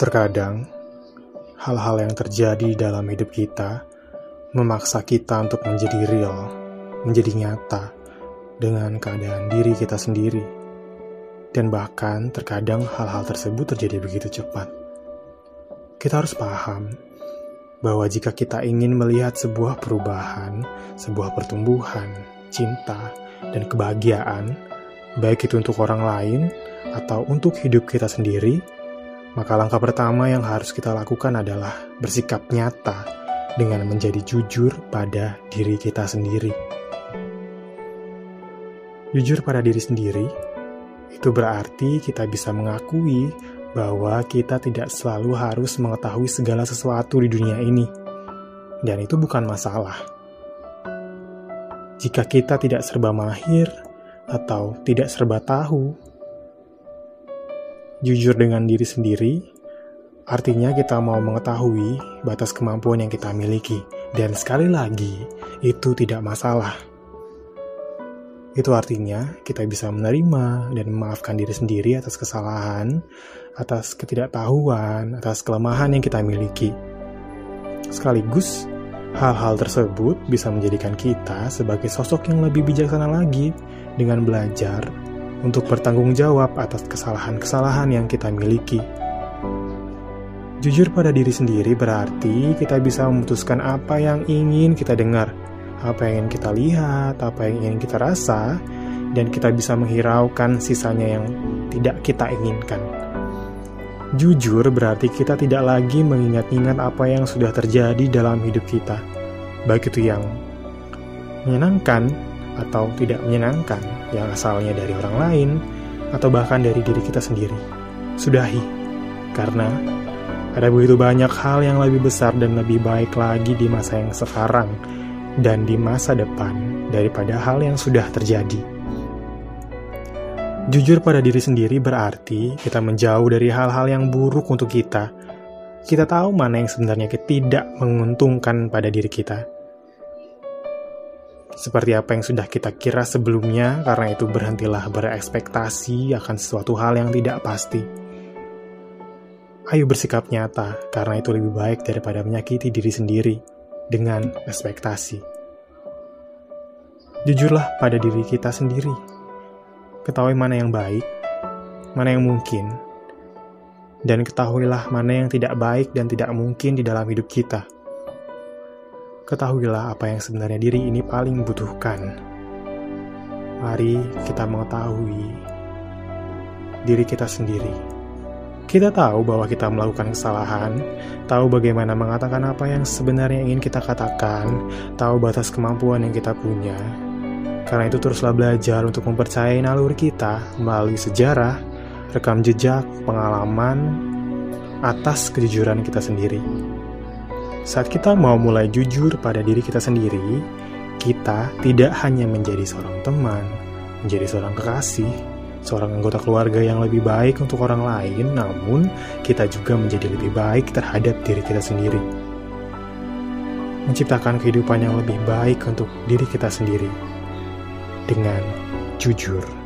Terkadang, hal-hal yang terjadi dalam hidup kita memaksa kita untuk menjadi real, menjadi nyata dengan keadaan diri kita sendiri. Dan bahkan terkadang hal-hal tersebut terjadi begitu cepat. Kita harus paham bahwa jika kita ingin melihat sebuah perubahan, sebuah pertumbuhan, cinta, dan kebahagiaan, baik itu untuk orang lain atau untuk hidup kita sendiri, maka langkah pertama yang harus kita lakukan adalah bersikap nyata dengan menjadi jujur pada diri kita sendiri. Jujur pada diri sendiri itu berarti kita bisa mengakui bahwa kita tidak selalu harus mengetahui segala sesuatu di dunia ini, dan itu bukan masalah. Jika kita tidak serba mahir atau tidak serba tahu, Jujur dengan diri sendiri artinya kita mau mengetahui batas kemampuan yang kita miliki, dan sekali lagi, itu tidak masalah. Itu artinya kita bisa menerima dan memaafkan diri sendiri atas kesalahan, atas ketidaktahuan, atas kelemahan yang kita miliki. Sekaligus, hal-hal tersebut bisa menjadikan kita sebagai sosok yang lebih bijaksana lagi dengan belajar untuk bertanggung jawab atas kesalahan-kesalahan yang kita miliki. Jujur pada diri sendiri berarti kita bisa memutuskan apa yang ingin kita dengar, apa yang ingin kita lihat, apa yang ingin kita rasa, dan kita bisa menghiraukan sisanya yang tidak kita inginkan. Jujur berarti kita tidak lagi mengingat-ingat apa yang sudah terjadi dalam hidup kita, baik itu yang menyenangkan atau tidak menyenangkan yang asalnya dari orang lain atau bahkan dari diri kita sendiri. Sudahi, karena ada begitu banyak hal yang lebih besar dan lebih baik lagi di masa yang sekarang dan di masa depan daripada hal yang sudah terjadi. Jujur pada diri sendiri berarti kita menjauh dari hal-hal yang buruk untuk kita. Kita tahu mana yang sebenarnya tidak menguntungkan pada diri kita seperti apa yang sudah kita kira sebelumnya, karena itu berhentilah berekspektasi akan sesuatu hal yang tidak pasti. Ayo bersikap nyata, karena itu lebih baik daripada menyakiti diri sendiri dengan ekspektasi. Jujurlah pada diri kita sendiri. Ketahui mana yang baik, mana yang mungkin, dan ketahuilah mana yang tidak baik dan tidak mungkin di dalam hidup kita ketahuilah apa yang sebenarnya diri ini paling butuhkan. Mari kita mengetahui diri kita sendiri. Kita tahu bahwa kita melakukan kesalahan, tahu bagaimana mengatakan apa yang sebenarnya ingin kita katakan, tahu batas kemampuan yang kita punya. Karena itu teruslah belajar untuk mempercayai naluri kita melalui sejarah, rekam jejak, pengalaman, atas kejujuran kita sendiri. Saat kita mau mulai jujur pada diri kita sendiri, kita tidak hanya menjadi seorang teman, menjadi seorang kekasih, seorang anggota keluarga yang lebih baik untuk orang lain, namun kita juga menjadi lebih baik terhadap diri kita sendiri. Menciptakan kehidupan yang lebih baik untuk diri kita sendiri dengan jujur.